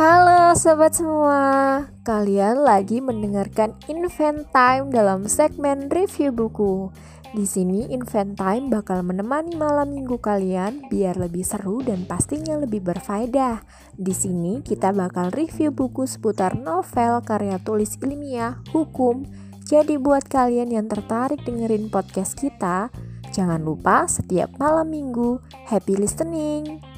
Halo sobat semua, kalian lagi mendengarkan Invent Time dalam segmen review buku. Di sini Invent Time bakal menemani malam minggu kalian biar lebih seru dan pastinya lebih berfaedah. Di sini kita bakal review buku seputar novel karya tulis ilmiah, hukum. Jadi buat kalian yang tertarik dengerin podcast kita, jangan lupa setiap malam minggu happy listening.